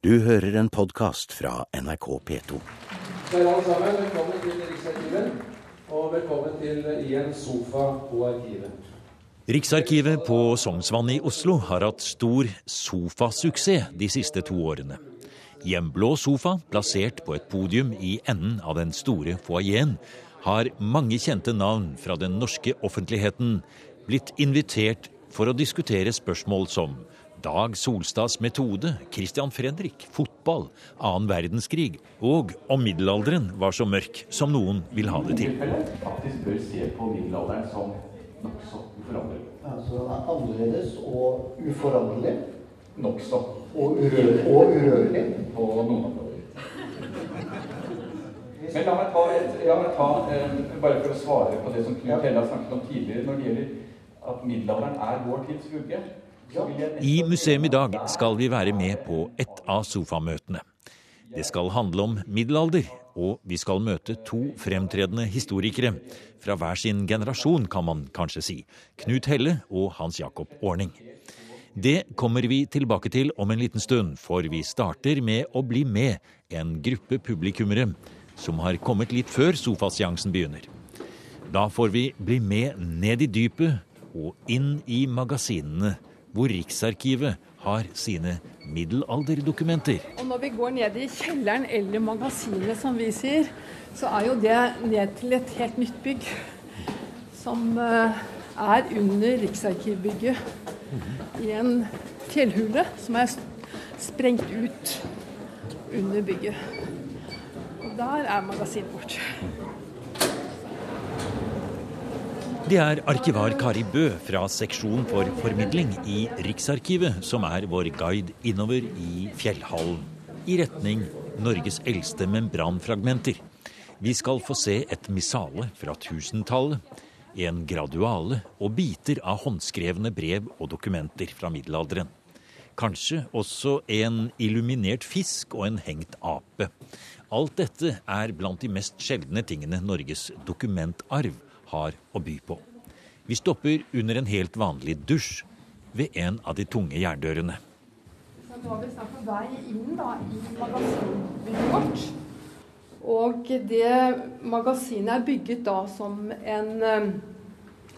Du hører en podkast fra NRK P2. Kjære alle sammen, velkommen til Riksarkivet. Og velkommen til I en Sofa på arkivet. Riksarkivet på Sognsvann i Oslo har hatt stor sofasuksess de siste to årene. I en blå sofa, plassert på et podium i enden av den store foajeen, har mange kjente navn fra den norske offentligheten blitt invitert for å diskutere spørsmål som Dag Solstads metode, Christian Fredrik, fotball, annen verdenskrig og om middelalderen var så mørk som noen vil ha det til. faktisk bør se på middelalderen som nokså uforanderlig. Altså den er annerledes og uforanderlig Nokså. og, urør og urørlig. På noen områder. Men la meg ta, et, la meg ta eh, bare for å svare på det som Knut Helle har snakket om tidligere når det gjelder at middelalderen er vår tids vugge. I museum i dag skal vi være med på ett av sofamøtene. Det skal handle om middelalder, og vi skal møte to fremtredende historikere. Fra hver sin generasjon, kan man kanskje si. Knut Helle og Hans Jakob Orning. Det kommer vi tilbake til om en liten stund, for vi starter med å bli med en gruppe publikummere som har kommet litt før sofaseansen begynner. Da får vi bli med ned i dypet og inn i magasinene hvor Riksarkivet har sine middelalderdokumenter. Og når vi går ned i kjelleren eller magasinet, som vi sier, så er jo det ned til et helt nytt bygg. Som eh, er under Riksarkivbygget. I en fjellhule som er sprengt ut under bygget. Og der er magasinet vårt. Det er arkivar Kari Bø fra seksjon for formidling i Riksarkivet som er vår guide innover i fjellhallen, i retning Norges eldste membranfragmenter. Vi skal få se et missale fra 1000-tallet, en graduale og biter av håndskrevne brev og dokumenter fra middelalderen. Kanskje også en illuminert fisk og en hengt ape. Alt dette er blant de mest sjeldne tingene Norges dokumentarv har å by på. Vi stopper under en helt vanlig dusj ved en av de tunge jerndørene. Er vi snart på vei inn i magasinbygget vårt. Og det magasinet er bygget da som en, eh,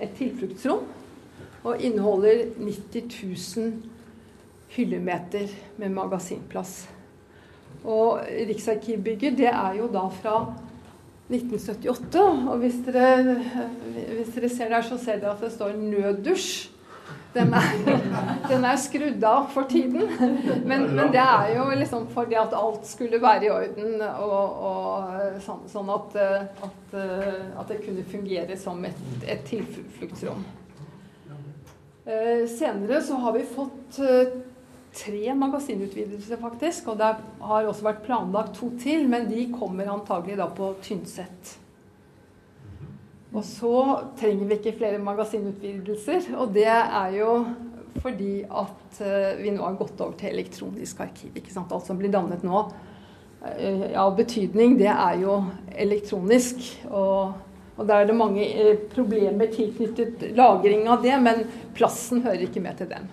et tilfluktsrom. Og inneholder 90 000 hyllemeter med magasinplass. Og Riksarkivbygget det er jo da fra 1978. Og hvis dere, hvis dere ser der, så ser dere at det står 'nøddusj'. Den er, den er skrudd av for tiden. Men, men, det er jo liksom fordi at alt skulle være i orden, og, og sånn, sånn at, at, at, det kunne fungere som et, et tilfluktsrom. Eh, senere så har vi fått eh, tre magasinutvidelser, faktisk. Og det har også vært planlagt to til, men de kommer antagelig da på Tynset. Og så trenger vi ikke flere magasinutvidelser, og det er jo fordi at vi nå har gått over til elektronisk arkiv. ikke sant? Alt som blir dannet nå av betydning, det er jo elektronisk. Og, og der er det mange problemer tilknyttet lagring av det, men plassen hører ikke med til dem.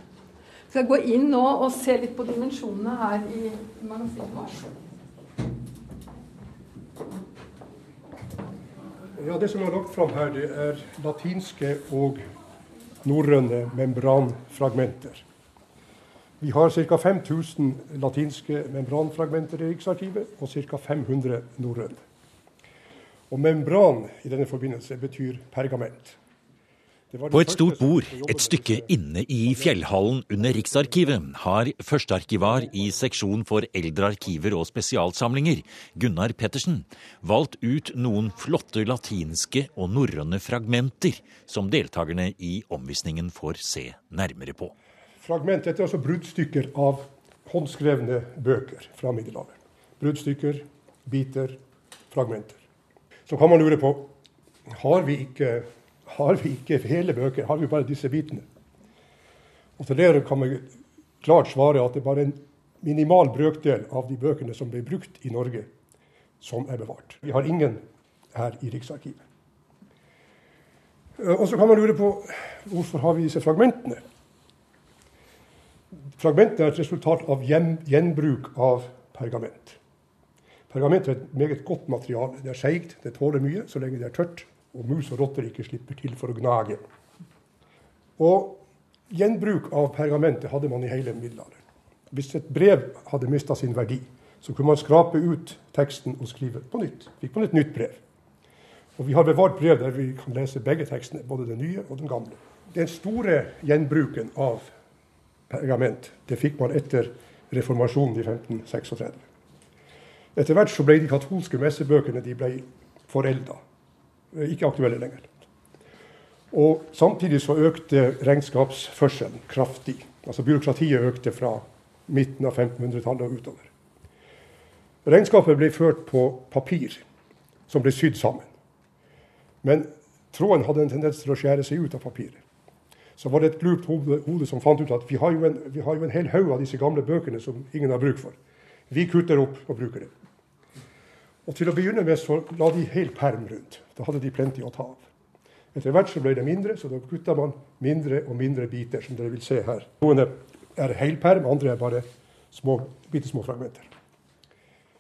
Jeg går gå inn nå og se litt på dimensjonene her i magasinet vårt. Ja, Det som er lagt fram her, det er latinske og norrøne membranfragmenter. Vi har ca. 5000 latinske membranfragmenter i Riksarkivet og ca. 500 norrøne. Og membran i denne forbindelse betyr pergament. På et stort bord et stykke inne i fjellhallen under Riksarkivet har førstearkivar i seksjon for eldre arkiver og spesialsamlinger, Gunnar Pettersen, valgt ut noen flotte latinske og norrøne fragmenter som deltakerne i omvisningen får se nærmere på. Fragmentet er altså bruddstykker av håndskrevne bøker fra middelalderen. Bruddstykker, biter, fragmenter. Så kan man lure på har vi ikke har vi ikke hele bøker, har vi bare disse bitene. Og til det kan vi klart svare at det er bare en minimal brøkdel av de bøkene som ble brukt i Norge, som er bevart. Vi har ingen her i Riksarkivet. Og så kan man lure på hvorfor har vi disse fragmentene. Fragmentene er et resultat av gjen, gjenbruk av pergament. Pergament er et meget godt materiale. Det er seigt, det tåler mye så lenge det er tørt, og mus og rotter ikke slipper til for å gnage. Og Gjenbruk av pergamentet hadde man i hele middelalderen. Hvis et brev hadde mista sin verdi, så kunne man skrape ut teksten og skrive på nytt. Fikk man et nytt brev. Og Vi har bevart brev der vi kan lese begge tekstene, både den nye og den gamle. Den store gjenbruken av pergament det fikk man etter reformasjonen i 1536. Etter hvert så ble de katolske messebøkene de forelda, ikke aktuelle lenger. Og Samtidig så økte regnskapsførselen kraftig. Altså Byråkratiet økte fra midten av 1500-tallet og utover. Regnskapet ble ført på papir som ble sydd sammen. Men tråden hadde en tendens til å skjære seg ut av papiret. Så var det et glupt hode, hode, som fant ut at vi har, en, vi har jo en, hel haug av disse gamle bøkene som ingen har bruk for. Vi kutter opp og bruker det. Og Til å begynne med så la de hel perm rundt. Da hadde de plenty å ta av. Etter hvert så ble det mindre, så da kutta man mindre og mindre biter, som dere vil se her. Noen er helperm, andre er bare små, bitte små fragmenter.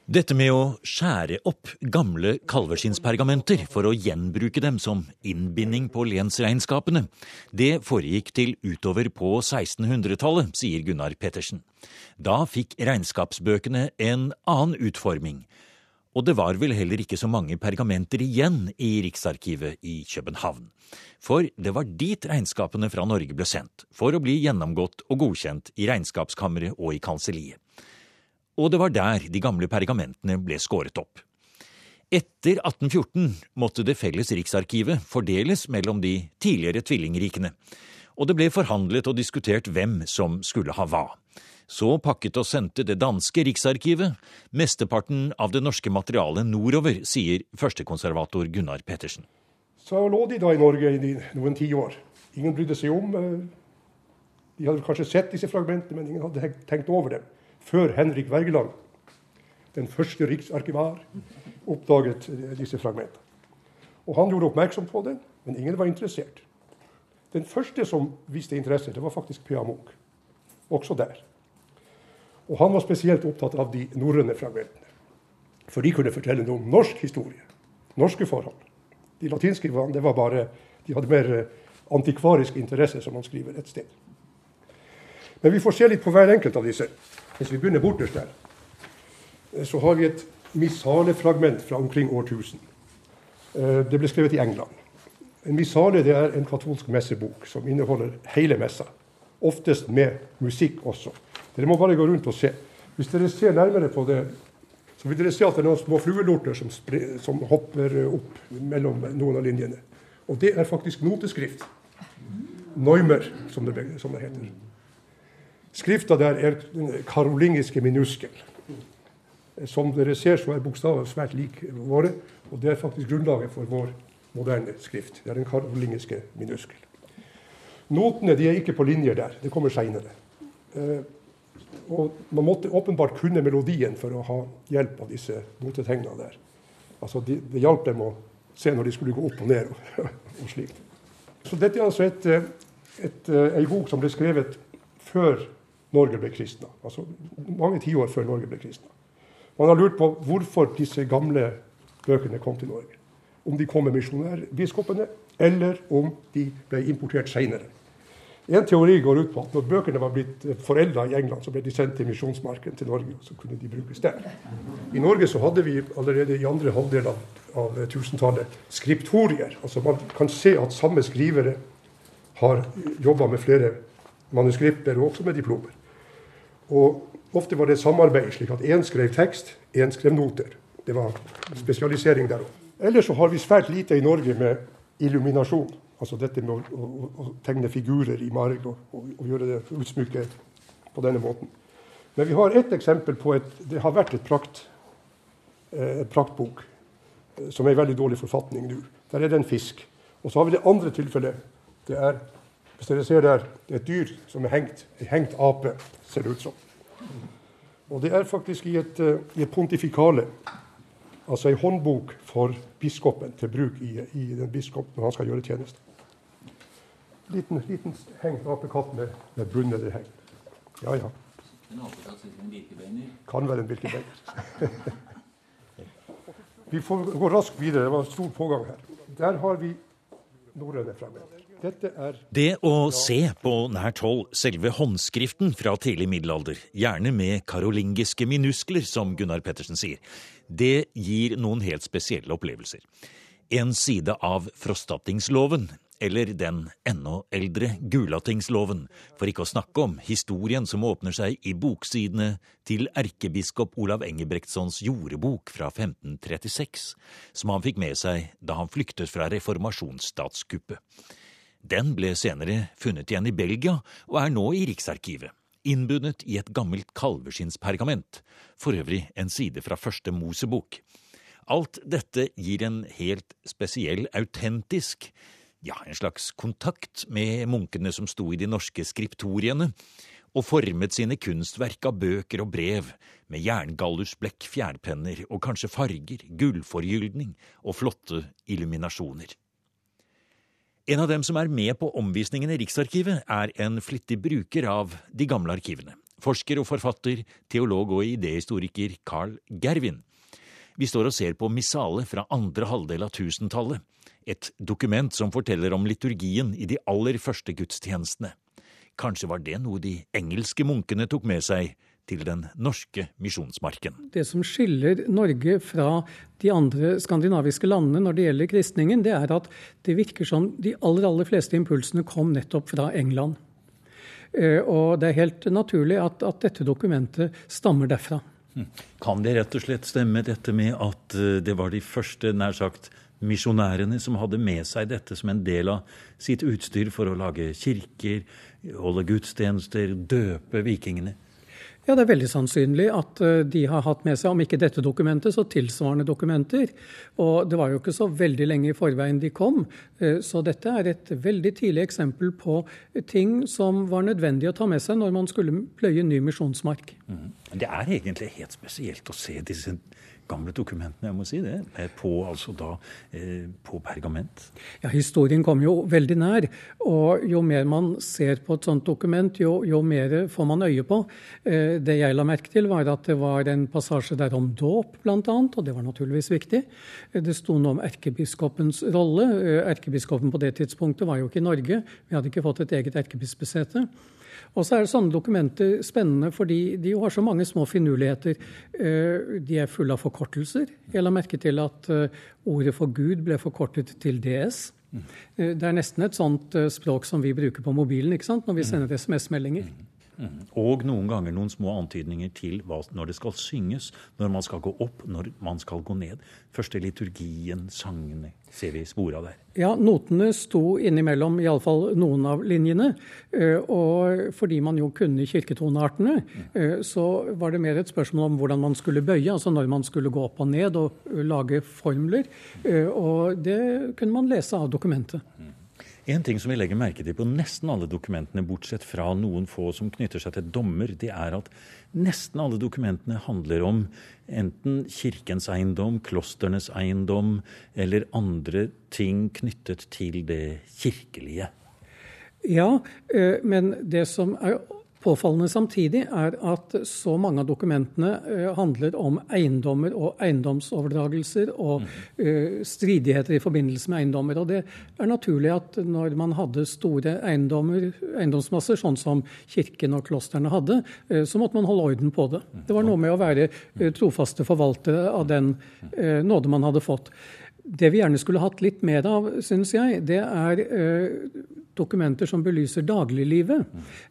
Dette med å skjære opp gamle kalveskinnspergamenter for å gjenbruke dem som innbinding på lensregnskapene, det foregikk til utover på 1600-tallet, sier Gunnar Pettersen. Da fikk regnskapsbøkene en annen utforming, og det var vel heller ikke så mange pergamenter igjen i Riksarkivet i København. For det var dit regnskapene fra Norge ble sendt, for å bli gjennomgått og godkjent i regnskapskammeret og i kanselliet. Og det var der de gamle pergamentene ble skåret opp. Etter 1814 måtte det felles Riksarkivet fordeles mellom de tidligere tvillingrikene, og det ble forhandlet og diskutert hvem som skulle ha hva. Så pakket og sendte det danske riksarkivet mesteparten av det norske materialet nordover, sier førstekonservator Gunnar Pettersen. Så lå de da i Norge i noen tiår. Ingen brydde seg om. Eh, de hadde kanskje sett disse fragmentene, men ingen hadde tenkt over dem. Før Henrik Wergeland, den første riksarkivar, oppdaget disse fragmentene. Og Han gjorde oppmerksom på det, men ingen var interessert. Den første som viste interesse, det var faktisk P.A. Munch. Også der. Og han var spesielt opptatt av de norrøne fragmentene. For de kunne fortelle noe om norsk historie, norske forhold. De latinske det var bare, de hadde mer eh, antikvarisk interesse, som man skriver et sted. Men vi får se litt på hver enkelt av disse. Hvis vi begynner borterst der, eh, så har vi et missale-fragment fra omkring årtusen. Eh, det ble skrevet i England. En missale det er en katolsk messebok som inneholder hele messa. Oftest med musikk også. Dere må bare gå rundt og se. Hvis dere ser nærmere på det, så vil dere se at det er noen små fluelorter som, som hopper opp mellom noen av linjene. Og det er faktisk noteskrift. Neumer, som det, som det heter. Skrifta der er den karolingiske minuskel. Som dere ser, så er bokstavene svært like våre. Og det er faktisk grunnlaget for vår moderne skrift. Det er den karolingiske minuskel. Notene de er ikke på linjer der. Det kommer seinere. Eh, og man måtte åpenbart kunne melodien for å ha hjelp av disse notetegnene der. Altså de, det hjalp dem å se når de skulle gå opp og ned og, og slikt. Så dette er altså et, ei bok som ble skrevet før Norge ble kristna. Altså mange tiår før Norge ble kristna. Man har lurt på hvorfor disse gamle bøkene kom til Norge. Om de kom med misjonærbiskopene, eller om de ble importert seinere. En teori går ut på at når bøkene var blitt eh, forelda i England, så ble de sendt til misjonsmarken til Norge, og så kunne de brukes der. I Norge så hadde vi allerede i andre halvdel av, av tusentallet skriptorier. Altså man kan se at samme skrivere har jobba med flere manuskripter, og også med diplomer. Og ofte var det et samarbeid, slik at én skrev tekst, én skrev noter. Det var spesialisering der òg. Ellers så har vi svært lite i Norge med illuminasjon. Altså dette med å, å, å tegne figurer i marg og, og, og, gjøre det utsmykket på denne måten. Men vi har ett eksempel på et Det har vært et prakt, eh, praktbok eh, som er i veldig dårlig forfatning nå. Der er det en fisk. Og så har vi det andre tilfellet. Det er hvis dere ser der, det er et dyr som er hengt. En hengt ape, ser det ut som. Og det er faktisk i et, uh, i et pontifikale, altså ei håndbok for biskopen til bruk i, i den biskopen når han skal gjøre tjeneste liten, liten hengt apekatt med, med bundede heng. Ja, ja. Kan være en birkebeiner. vi får gå raskt videre. Det var stor pågang her. Der har vi norrøne fragmenter. Det å se på nært hold selve håndskriften fra tidlig middelalder, gjerne med karolingiske minuskler, som Gunnar Pettersen sier, det gir noen helt spesielle opplevelser. En side av frostattingsloven, eller den enda eldre Gulatingsloven, for ikke å snakke om historien som åpner seg i boksidene til erkebiskop Olav Engebrektssons jordebok fra 1536, som han fikk med seg da han flyktet fra reformasjonsstatskuppet. Den ble senere funnet igjen i Belgia og er nå i Riksarkivet, innbundet i et gammelt kalveskinnspergament, for øvrig en side fra første Mosebok. Alt dette gir en helt spesiell, autentisk, ja, en slags kontakt med munkene som sto i de norske skriptoriene, og formet sine kunstverk av bøker og brev, med jerngallusblekk, fjærpenner og kanskje farger, gullforgyldning og flotte illuminasjoner. En av dem som er med på omvisningen i Riksarkivet, er en flittig bruker av de gamle arkivene. Forsker og forfatter, teolog og idehistoriker Carl Gervin. Vi står og ser på Missale fra andre halvdel av tusentallet, et dokument som forteller om liturgien i de aller første gudstjenestene. Kanskje var det noe de engelske munkene tok med seg til den norske misjonsmarken. Det som skiller Norge fra de andre skandinaviske landene når det gjelder kristningen, det er at det virker som de aller, aller fleste impulsene kom nettopp fra England. Eh, og det er helt naturlig at, at dette dokumentet stammer derfra. Hm. Kan det rett og slett stemme dette med at eh, det var de første nær sagt misjonærene som hadde med seg dette som en del av sitt utstyr for å lage kirker, holde gudstjenester, døpe vikingene? Ja, det er veldig sannsynlig at eh, de har hatt med seg, om ikke dette dokumentet, så tilsvarende dokumenter. Og det var jo ikke så veldig lenge i forveien de kom. Eh, så dette er et veldig tidlig eksempel på ting som var nødvendig å ta med seg når man skulle pløye ny misjonsmark. Mm. Det er egentlig helt spesielt å se disse gamle dokumentene, jeg må si det, på, altså da, eh, på pergament. Ja, Historien kommer jo veldig nær. Og jo mer man ser på et sånt dokument, jo, jo mer får man øye på. Eh, det jeg la merke til, var at det var en passasje der om dåp, bl.a., og det var naturligvis viktig. Eh, det sto noe om erkebiskopens rolle. Erkebiskopen på det tidspunktet var jo ikke i Norge. Vi hadde ikke fått et eget erkebispesete. Og så er det sånne dokumenter spennende fordi de har så mange små finurligheter. Eh, de er fulle av forkortelser. Jeg la merke til at eh, ordet for Gud ble forkortet til DS. Eh, det er nesten et sånt språk som vi bruker på mobilen ikke sant? når vi sender SMS-meldinger. Mm. Og noen ganger noen små antydninger til hva, når det skal synges, når man skal gå opp, når man skal gå ned. Første liturgien, sangene, ser vi spor av der. Ja, notene sto innimellom iallfall noen av linjene. Eh, og fordi man jo kunne kirketoneartene, mm. så var det mer et spørsmål om hvordan man skulle bøye, altså når man skulle gå opp og ned og lage formler. Eh, og det kunne man lese av dokumentet. En ting som vi legger merke til på nesten alle dokumentene, bortsett fra noen få som knytter seg til dommer, det er at nesten alle dokumentene handler om enten kirkens eiendom, klosternes eiendom eller andre ting knyttet til det kirkelige. Ja, eh, men det som er Påfallende samtidig er at så mange av dokumentene uh, handler om eiendommer og eiendomsoverdragelser og uh, stridigheter i forbindelse med eiendommer. Og det er naturlig at når man hadde store eiendommer, eiendomsmasser, sånn som kirken og klostrene hadde, uh, så måtte man holde orden på det. Det var noe med å være trofaste forvaltere av den nåde man hadde fått. Det vi gjerne skulle hatt litt mer av, syns jeg, det er eh, dokumenter som belyser dagliglivet.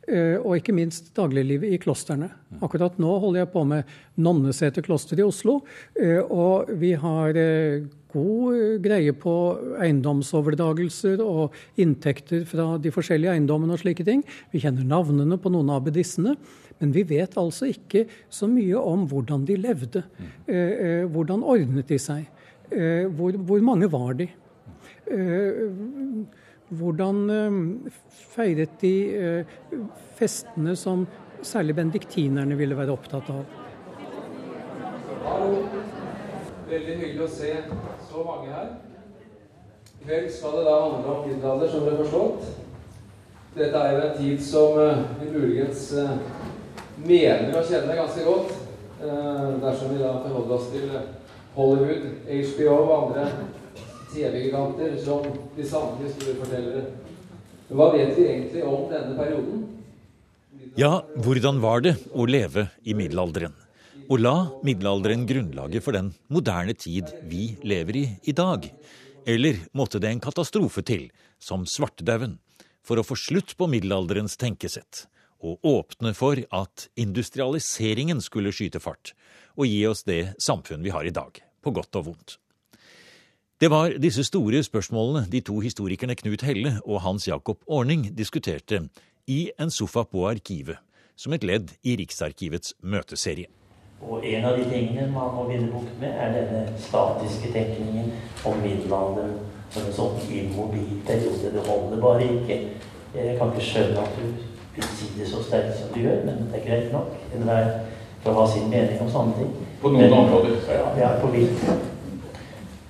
Eh, og ikke minst dagliglivet i klostrene. Akkurat nå holder jeg på med Nonneseter kloster i Oslo. Eh, og vi har eh, god greie på eiendomsoverdragelser og inntekter fra de forskjellige eiendommene og slike ting. Vi kjenner navnene på noen av abbedissene. Men vi vet altså ikke så mye om hvordan de levde. Eh, eh, hvordan ordnet de seg? Eh, hvor, hvor, mange var de? Eh, hvordan eh, feiret de festene som særlig benediktinerne ville være opptatt av? Hallo. Veldig hyggelig å se så mange her. I kveld skal det da handle om middelalder, som dere har forstått. Dette er jo en tid som vi muligens mener å kjenne ganske godt, dersom vi da forholder oss til Hollywood, HBO og andre TV-giganter som de samme historiefortellere. Hva vet vi egentlig om denne perioden? Ja, hvordan var det å leve i middelalderen? Og la middelalderen grunnlaget for den moderne tid vi lever i i dag? Eller måtte det en katastrofe til, som svartedauden, for å få slutt på middelalderens tenkesett, og åpne for at industrialiseringen skulle skyte fart, og gi oss det samfunn vi har i dag, på godt og vondt? Det var disse store spørsmålene de to historikerne Knut Helle og Hans Jakob Orning diskuterte i en sofa på Arkivet, som et ledd i Riksarkivets møteserie. Og en av de tingene man må vinne bukt med, er denne statiske tenkningen om middelalderen som en sånn immobil periode. Det holder bare ikke. Jeg kan ikke skjønne at du vil si det så sterkt som du gjør, men det er greit nok. Enhver får ha sin mening om sånne ting. På noen men, områder. Ja, ja, på hvilke?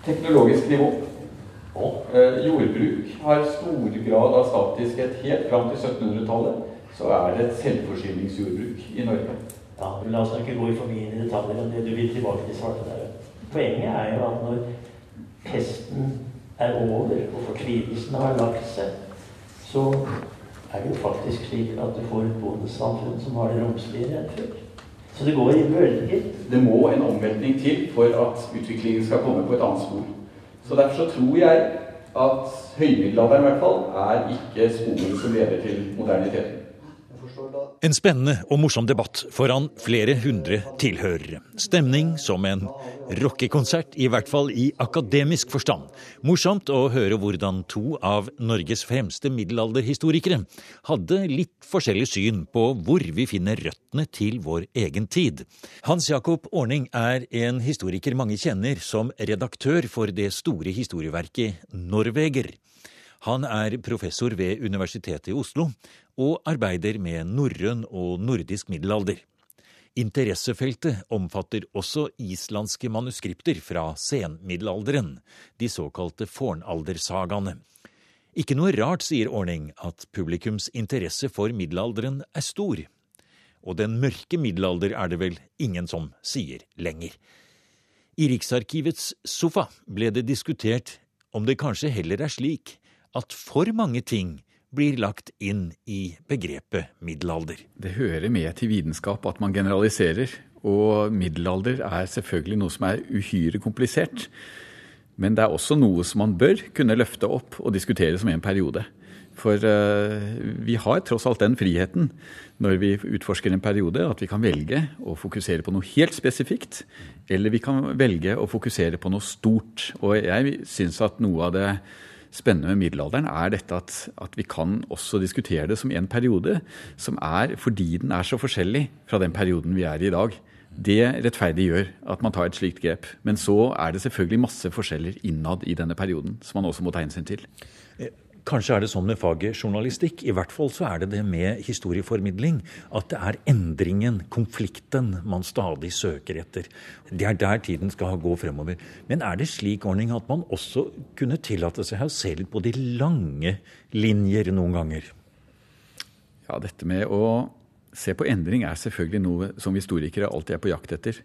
Teknologisk nivå. Eh, jordbruk har stor grad av statiskhet helt fram til 1700-tallet. Så er det et selvforsyningsjordbruk i Norge. Ja, men La oss ikke gå i for mye i detaljer om det du vil tilbake til svarte der. Poenget er jo at når pesten er over og fortvilelsen har lagt seg, så er det jo faktisk slik at du får et bondesamfunn som har det romsligere enn før. Så det går i bølger. Det må en omveltning til for at utviklingen skal komme på et annet spor. Så Derfor så tror jeg at høymiddelalderen i hvert fall er ikke sporet som leder til moderniteten. En spennende og morsom debatt foran flere hundre tilhørere. Stemning som en rockekonsert, i hvert fall i akademisk forstand. Morsomt å høre hvordan to av Norges fremste middelalderhistorikere hadde litt forskjellig syn på hvor vi finner røttene til vår egen tid. Hans Jakob Orning er en historiker mange kjenner som redaktør for det store historieverket Norveger. Han er professor ved Universitetet i Oslo og arbeider med norrøn og nordisk middelalder. Interessefeltet omfatter også islandske manuskripter fra senmiddelalderen, de såkalte fornaldersagaene. Ikke noe rart, sier Ordning, at publikums interesse for middelalderen er stor. Og den mørke middelalder er det vel ingen som sier lenger. I Riksarkivets sofa ble det diskutert om det kanskje heller er slik at for mange ting blir lagt inn i begrepet middelalder. Det hører med til vitenskap at man generaliserer, og middelalder er selvfølgelig noe som er uhyre komplisert. Men det er også noe som man bør kunne løfte opp og diskutere som en periode. For uh, vi har tross alt den friheten når vi utforsker en periode, at vi kan velge å fokusere på noe helt spesifikt, eller vi kan velge å fokusere på noe stort. Og jeg syns at noe av det spennende med middelalderen, er dette at, at, vi kan også diskutere det som en periode som er fordi den er så forskjellig fra den perioden vi er i i dag. Det rettferdiggjør at man tar et slikt grep. Men så er det selvfølgelig masse forskjeller innad i denne perioden som man også må ta hensyn til. Kanskje er det sånn med faget journalistikk, i hvert fall så er det det med historieformidling, at det er endringen, konflikten, man stadig søker etter. Det er der tiden skal gå fremover. Men er det slik ordning at man også kunne tillate seg å se litt på de lange linjer noen ganger? Ja, dette med å se på endring er selvfølgelig noe som historikere alltid er på jakt etter.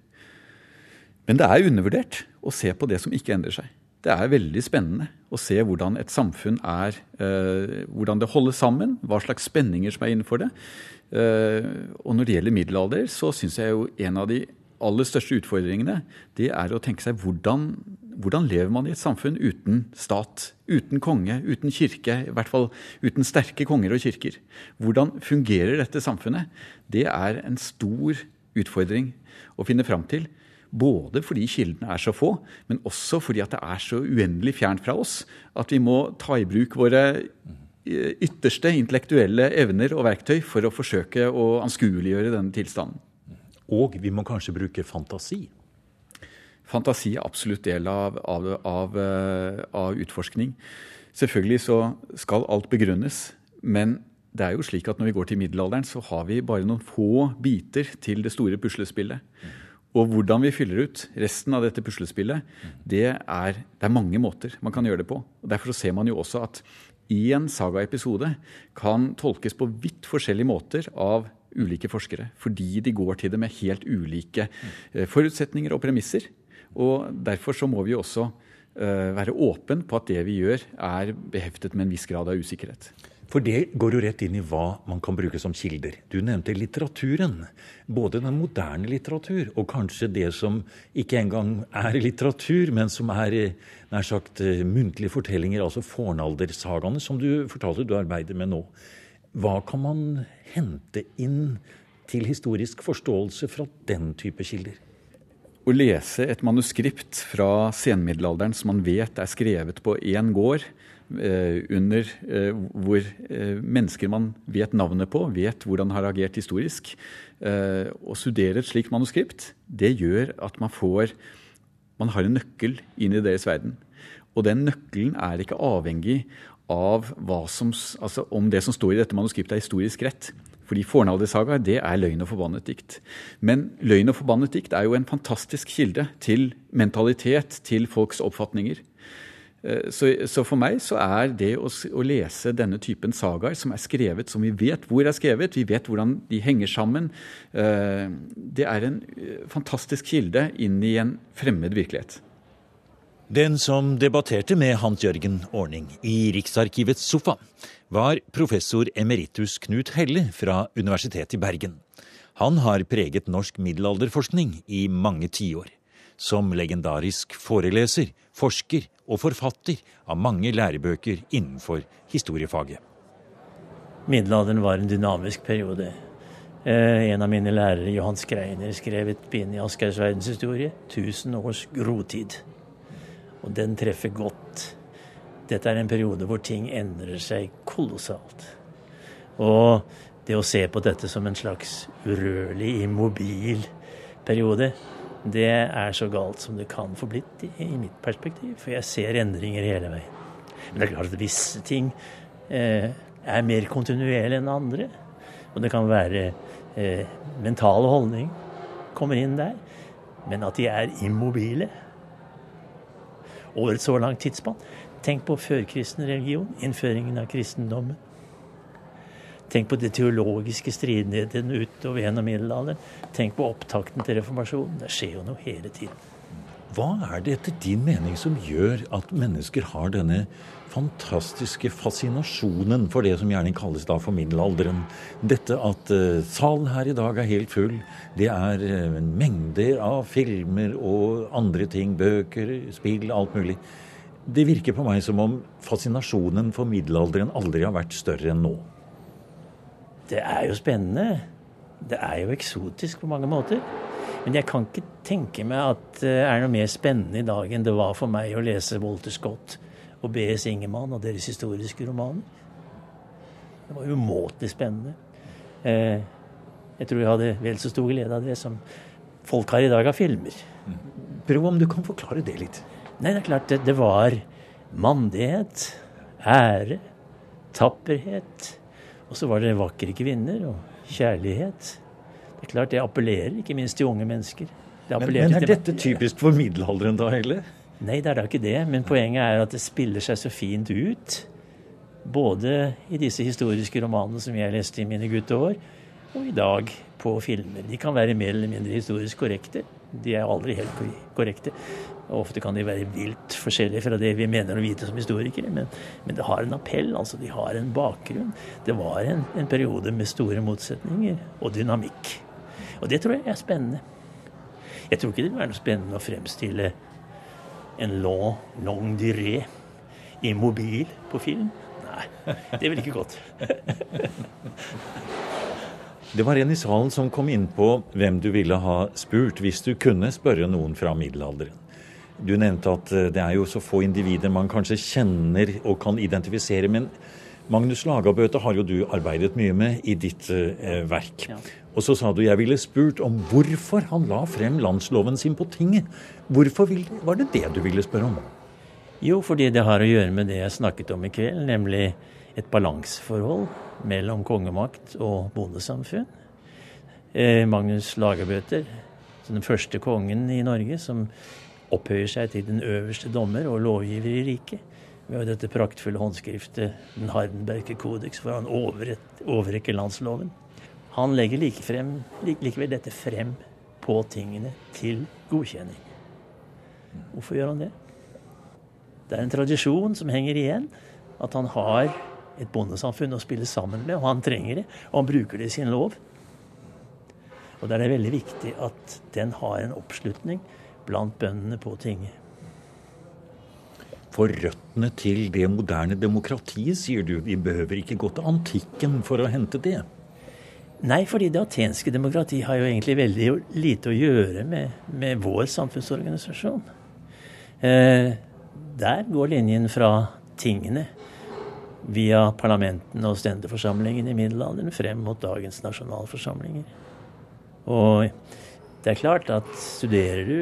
Men det er undervurdert å se på det som ikke endrer seg det er veldig spennende å se hvordan et samfunn er eh, Hvordan det holder sammen, hva slags spenninger som er innenfor det. Eh, og når det gjelder middelalder, så syns jeg jo en av de aller største utfordringene det er å tenke seg hvordan, hvordan lever man i et samfunn uten stat, uten konge, uten kirke, i hvert fall uten sterke konger og kirker. Hvordan fungerer dette samfunnet? Det er en stor utfordring å finne fram til. Både fordi kildene er så få, men også fordi at det er så uendelig fjernt fra oss at vi må ta i bruk våre eh, ytterste intellektuelle evner og verktøy for å forsøke å anskueliggjøre denne tilstanden. Og vi må kanskje bruke fantasi? Fantasi er absolutt del av, av, av, eh, av utforskning. Selvfølgelig så skal alt begrunnes, men det er jo slik at når vi går til middelalderen, så har vi bare noen få biter til det store puslespillet. Og hvordan vi fyller ut resten av dette puslespillet, det er, det er mange måter man kan gjøre det på. Og Derfor ser man jo også at én sagaepisode kan tolkes på vidt forskjellige måter av ulike forskere. Fordi de går til det med helt ulike eh, forutsetninger og premisser. Og derfor så må vi også eh, være åpen på at det vi gjør er beheftet med en viss grad av usikkerhet. For det går jo rett inn i hva man kan bruke som kilder. Du nevnte litteraturen. Både den moderne litteratur og kanskje det som ikke engang er litteratur, men som er nær sagt muntlige fortellinger, altså fornaldersagaene, som du fortalte du arbeider med nå. Hva kan man hente inn til historisk forståelse fra den type kilder? Å lese et manuskript fra senmiddelalderen som man vet er skrevet på én gård, eh, under eh, hvor eh, mennesker man vet navnet på, vet hvordan har agert historisk, Å studere et slikt manuskript, det gjør at man får Man har en nøkkel inn i deres verden. Og den nøkkelen er ikke avhengig av som, altså om det som står i dette manuskriptet er historisk rett. Fordi Fornaldersagaer det er løgn og forbannet dikt. Men løgn og forbannet dikt er jo en fantastisk kilde til mentalitet, til folks oppfatninger. Eh, så, så for meg så er det å, å, lese denne typen sagaer, som er skrevet som vi vet hvor er skrevet, vi vet hvordan de henger sammen, eh, det er en eh, fantastisk kilde inn i en fremmed virkelighet. Den som debatterte med Hans Jørgen Ordning i Riksarkivets sofa, var professor emeritus Knut Helle fra Universitetet i Bergen. Han har preget norsk middelalderforskning i mange tiår. Som legendarisk foreleser, forsker og forfatter av mange lærebøker innenfor historiefaget. Middelalderen var en dynamisk periode. Eh, en av mine lærere, Johan Skreiner, skrev et bind i Asgeirs verdenshistorie, 'Tusen års grotid'. Og den treffer godt dette er en periode hvor ting endrer seg kolossalt. Og det å se på dette som en slags urørlig, immobil periode, det er så galt som det kan få blitt i, i mitt perspektiv. For jeg ser endringer hele veien. Men det er klart at visse ting eh, er mer kontinuerlige enn andre. Og det kan være eh, mentale holdning kommer inn der. Men at de er immobile over et så langt tidsspann, Tenk på førkristen religion, innføringen av kristendommen. Tenk på de teologiske stridighetene utover gjennom middelalderen. Tenk på opptakten til reformasjonen. Det skjer jo noe hele tiden. Hva er det etter din mening som gjør at mennesker har denne fantastiske fascinasjonen for det som gjerne kalles da for middelalderen? Dette at uh, salen her i dag er helt full. Det er uh, mengder av filmer og andre ting. Bøker, spill, alt mulig. Det virker på meg som om fascinasjonen for middelalderen aldri har vært større enn nå. Det er jo spennende. Det er jo eksotisk på mange måter. Men jeg kan ikke tenke meg at det er noe mer spennende i dag enn det var for meg å lese Walter Scott og B.S. Ingemann og deres historiske romaner. Det var umåtelig spennende. Eh, jeg tror jeg hadde vel så stor glede av det som folk har i dag av filmer. Prøv om du kan forklare det litt. Nei, det er klart det, det var mandighet, ære, tapperhet. Og så var det vakre kvinner og kjærlighet. Det er klart det appellerer ikke minst til unge mennesker. Men, men, er dette typisk for middelalderen da, heller? Nei, det er da ikke det. Men poenget er at det spiller seg så fint ut. Både i disse historiske romanene som jeg leste i mine gutteår, og i dag på filmer. De kan være mer eller mindre historisk korrekte. De er aldri helt korrekte. Og ofte kan de være vilt forskjellige fra det vi mener å vite som historikere. Men, men det har en appell, altså. De har en bakgrunn. Det var en, en, periode med store motsetninger og dynamikk. Og det tror jeg er spennende. Jeg tror ikke det vil være noe spennende å fremstille en long, long i immobil på film. Nei, det ville ikke gått. Det var en i salen som kom inn på hvem du ville ha spurt hvis du kunne spørre noen fra middelalderen. Du nevnte at eh, det er jo så få individer man kanskje kjenner og kan identifisere. Men Magnus Lagabøte har jo du arbeidet mye med i ditt eh, verk. Ja. Og så sa du jeg ville spurt om hvorfor han la frem landsloven sin på tinget. Hvorfor var det det du ville spørre om? Jo, fordi det har å gjøre med det jeg snakket om i kveld, nemlig et balanseforhold mellom kongemakt og bondesamfunn. Eh, Magnus Lagerbøter, den første kongen i Norge som opphøyer seg til den øverste dommer og lovgiver i riket. Med dette praktfulle håndskriftet, Den Hardenberge kodeks, hvor han overrekker landsloven. Han legger like frem, likevel dette frem på tingene til godkjenning. Hvorfor gjør han det? Det er en tradisjon som henger igjen. At han har et bondesamfunn å spille sammen med, og han trenger det. Og han bruker det i sin lov. Og da er det veldig viktig at den har en oppslutning blant bøndene på tinget. For røttene til det moderne demokratiet, sier du. Vi behøver ikke gå til antikken for å hente det. Nei, fordi det atenske demokrati har jo egentlig veldig lite å gjøre med, med vår samfunnsorganisasjon. Eh, der går linjen fra tingene via parlamentene og stendeforsamlingene i middelalderen frem mot dagens nasjonalforsamlinger. Og det er klart at studerer du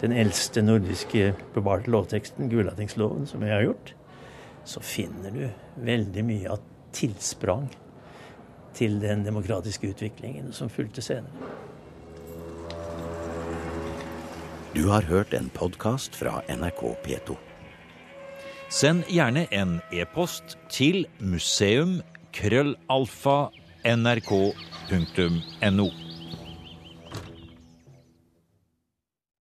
den eldste nordiske bevarte lovteksten, Gulatingsloven, som jeg har gjort, så finner du veldig mye av tilsprang til den demokratiske utviklingen som fulgte senere. Du har hørt en podkast fra NRK P2. Send gjerne en e-post til museum krøllalfa nrk.no.